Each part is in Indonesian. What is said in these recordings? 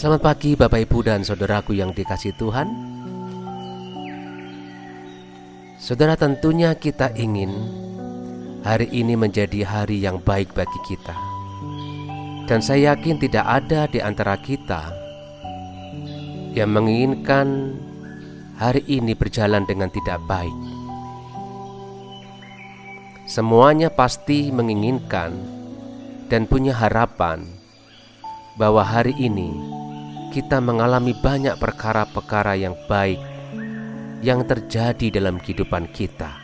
Selamat pagi Bapak Ibu dan Saudaraku yang dikasih Tuhan. Saudara tentunya kita ingin hari ini menjadi hari yang baik bagi kita. Dan saya yakin tidak ada di antara kita Yang menginginkan hari ini berjalan dengan tidak baik. Semuanya pasti menginginkan dan punya harapan bahwa hari ini kita mengalami banyak perkara-perkara yang baik yang terjadi dalam kehidupan kita.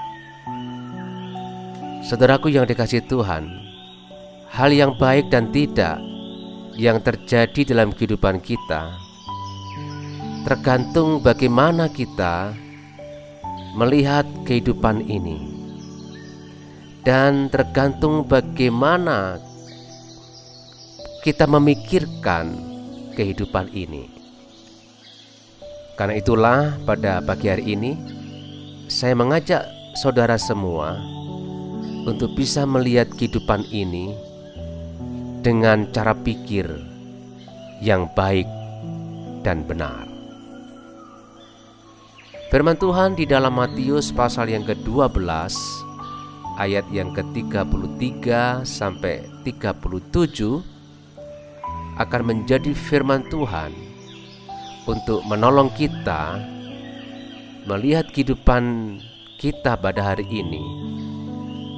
Saudaraku yang dikasih Tuhan, hal yang baik dan tidak yang terjadi dalam kehidupan kita tergantung bagaimana kita melihat kehidupan ini, dan tergantung bagaimana kita memikirkan kehidupan ini. Karena itulah, pada pagi hari ini saya mengajak saudara semua untuk bisa melihat kehidupan ini dengan cara pikir yang baik dan benar. Firman Tuhan di dalam Matius pasal yang ke-12 ayat yang ke-33 sampai 37 akan menjadi firman Tuhan untuk menolong kita melihat kehidupan kita pada hari ini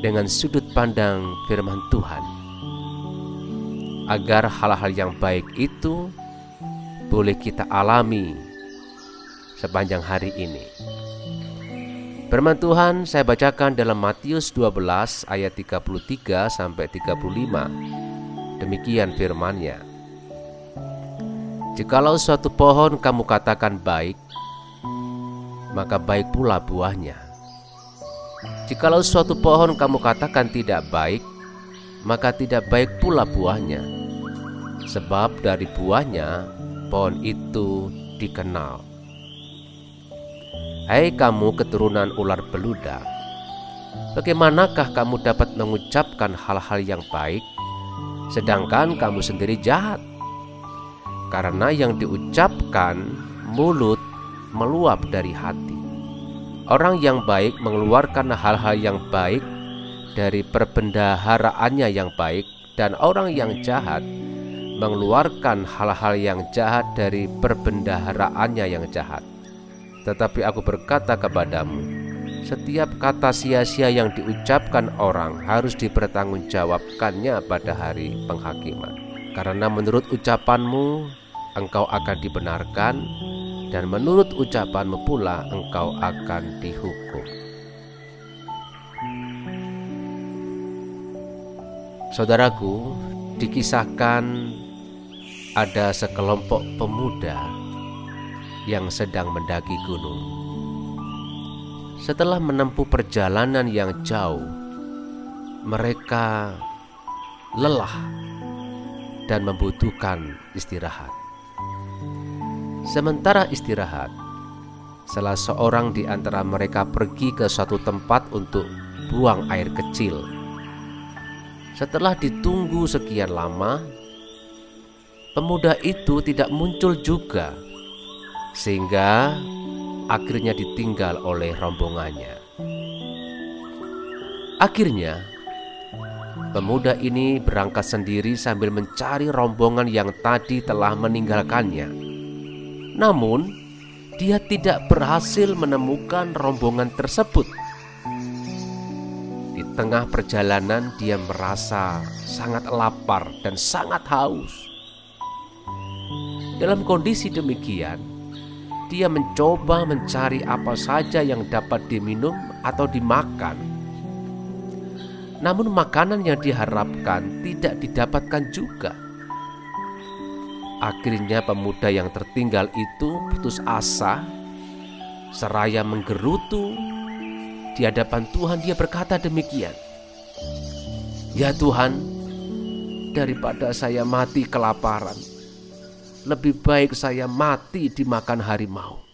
dengan sudut pandang firman Tuhan agar hal-hal yang baik itu boleh kita alami sepanjang hari ini. Firman Tuhan saya bacakan dalam Matius 12 ayat 33 sampai 35. Demikian firman-Nya. Jikalau suatu pohon kamu katakan baik, maka baik pula buahnya. Jikalau suatu pohon kamu katakan tidak baik, maka tidak baik pula buahnya. Sebab dari buahnya pohon itu dikenal. Hai kamu keturunan ular beluda, bagaimanakah kamu dapat mengucapkan hal-hal yang baik, sedangkan kamu sendiri jahat? Karena yang diucapkan mulut meluap dari hati. Orang yang baik mengeluarkan hal-hal yang baik dari perbendaharaannya yang baik, dan orang yang jahat mengeluarkan hal-hal yang jahat dari perbendaharaannya yang jahat. Tetapi aku berkata kepadamu, setiap kata sia-sia yang diucapkan orang harus dipertanggungjawabkannya pada hari penghakiman. Karena menurut ucapanmu engkau akan dibenarkan dan menurut ucapanmu pula engkau akan dihukum. Saudaraku, dikisahkan ada sekelompok pemuda yang sedang mendaki gunung. Setelah menempuh perjalanan yang jauh, mereka lelah dan membutuhkan istirahat. Sementara istirahat, salah seorang di antara mereka pergi ke suatu tempat untuk buang air kecil. Setelah ditunggu sekian lama, pemuda itu tidak muncul juga, sehingga akhirnya ditinggal oleh rombongannya. Akhirnya, Pemuda ini berangkat sendiri sambil mencari rombongan yang tadi telah meninggalkannya. Namun, dia tidak berhasil menemukan rombongan tersebut. Di tengah perjalanan, dia merasa sangat lapar dan sangat haus. Dalam kondisi demikian, dia mencoba mencari apa saja yang dapat diminum atau dimakan namun makanan yang diharapkan tidak didapatkan juga. Akhirnya pemuda yang tertinggal itu putus asa, seraya menggerutu di hadapan Tuhan dia berkata demikian. Ya Tuhan, daripada saya mati kelaparan, lebih baik saya mati dimakan harimau.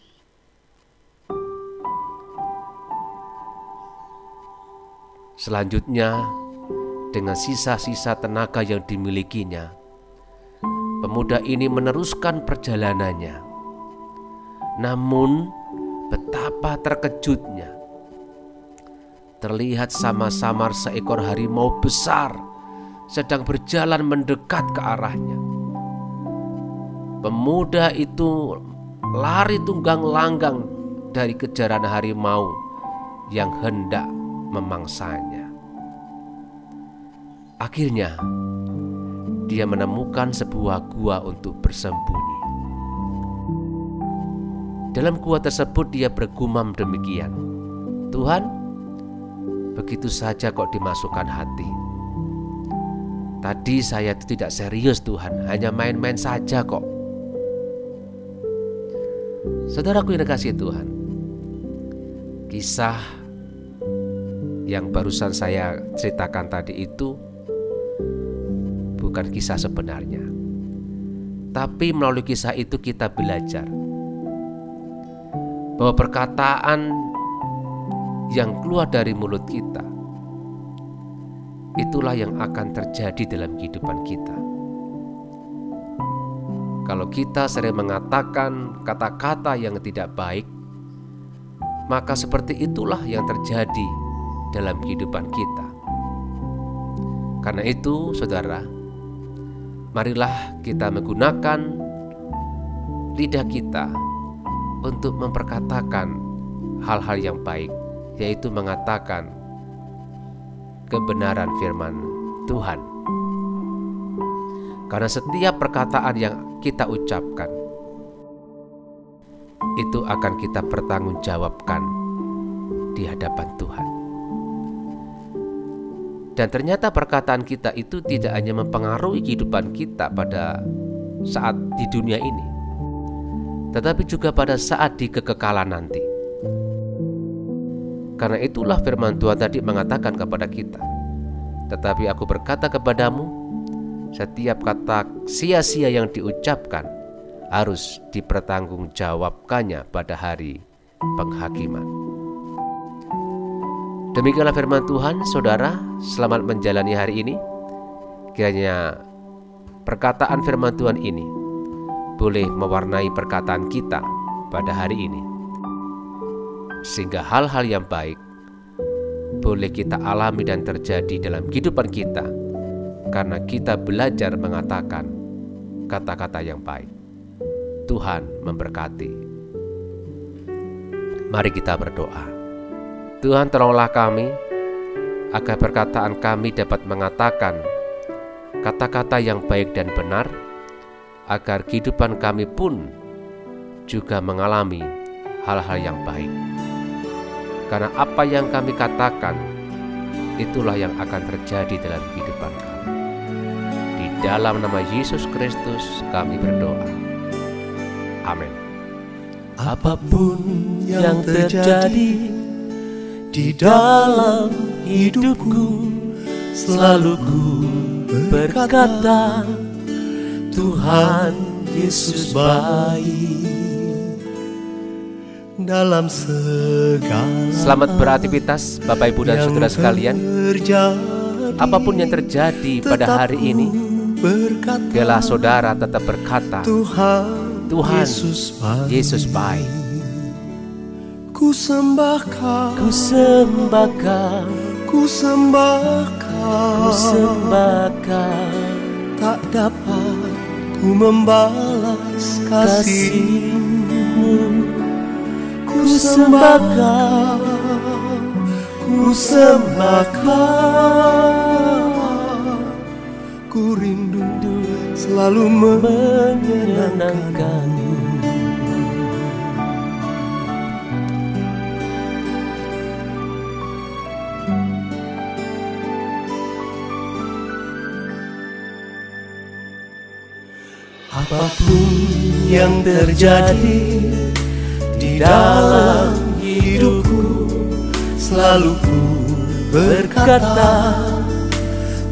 Selanjutnya, dengan sisa-sisa tenaga yang dimilikinya, pemuda ini meneruskan perjalanannya. Namun, betapa terkejutnya. Terlihat sama-samar seekor harimau besar sedang berjalan mendekat ke arahnya. Pemuda itu lari tunggang langgang dari kejaran harimau yang hendak memangsanya. Akhirnya, dia menemukan sebuah gua untuk bersembunyi. Dalam gua tersebut, dia bergumam demikian: "Tuhan, begitu saja kok dimasukkan hati. Tadi saya itu tidak serius, Tuhan, hanya main-main saja kok." Saudaraku yang dikasih Tuhan, kisah yang barusan saya ceritakan tadi itu bukan kisah sebenarnya. Tapi melalui kisah itu kita belajar bahwa perkataan yang keluar dari mulut kita itulah yang akan terjadi dalam kehidupan kita. Kalau kita sering mengatakan kata-kata yang tidak baik, maka seperti itulah yang terjadi dalam kehidupan kita. Karena itu, saudara, marilah kita menggunakan lidah kita untuk memperkatakan hal-hal yang baik, yaitu mengatakan kebenaran firman Tuhan. Karena setiap perkataan yang kita ucapkan itu akan kita pertanggungjawabkan di hadapan Tuhan. Dan ternyata perkataan kita itu tidak hanya mempengaruhi kehidupan kita pada saat di dunia ini, tetapi juga pada saat di kekekalan nanti. Karena itulah firman Tuhan tadi mengatakan kepada kita, "Tetapi aku berkata kepadamu, setiap kata sia-sia yang diucapkan harus dipertanggungjawabkannya pada hari penghakiman." Demikianlah firman Tuhan, saudara. Selamat menjalani hari ini. Kiranya perkataan firman Tuhan ini boleh mewarnai perkataan kita pada hari ini, sehingga hal-hal yang baik boleh kita alami dan terjadi dalam kehidupan kita, karena kita belajar mengatakan kata-kata yang baik. Tuhan memberkati. Mari kita berdoa. Tuhan tolonglah kami agar perkataan kami dapat mengatakan kata-kata yang baik dan benar agar kehidupan kami pun juga mengalami hal-hal yang baik. Karena apa yang kami katakan itulah yang akan terjadi dalam kehidupan kami. Di dalam nama Yesus Kristus kami berdoa. Amin. Apa pun yang terjadi di dalam hidupku selalu ku berkata Tuhan Yesus baik. Dalam segala Selamat beraktivitas Bapak Ibu dan Saudara sekalian. Apa pun yang terjadi pada hari ini Biarlah saudara tetap berkata Tuhan, Tuhan Yesus baik, Yesus baik Ku sembahkan, Ku sembahkan, ku sembahkan, ku sembahkan. Tak dapat ku membalas kasihmu. Ku sembahkan, ku sembahkan, ku rindu selalu menyenangkanmu. Apa pun yang terjadi di dalam hidupku Selalu ku berkata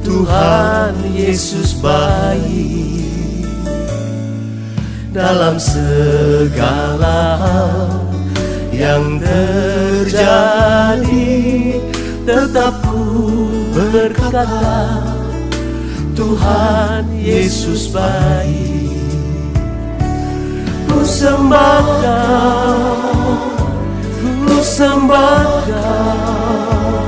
Tuhan Yesus baik. Dalam segala hal yang terjadi Tetap ku berkata Tuhan Yesus baik sembah kau Ku sembah kau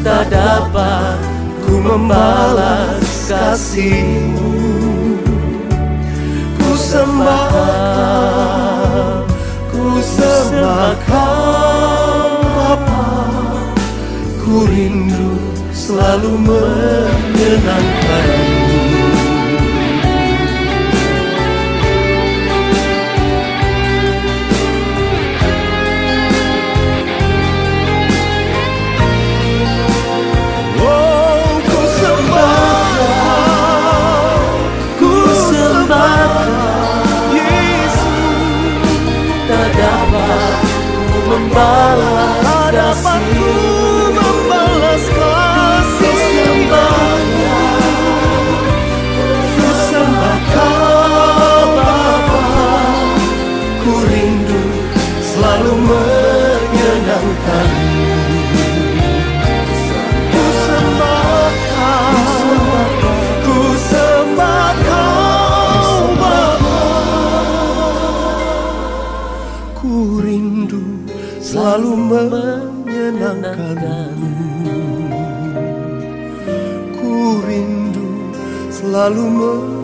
Tak dapat ku membalas kasihmu. Ku sembah kau Ku sembah kau Bapa Ku rindu selalu menyenangkanmu Ku rindu selalu menyenangkanmu. Selalu menyenangkanmu. Ku rindu selalu menyenangkanmu.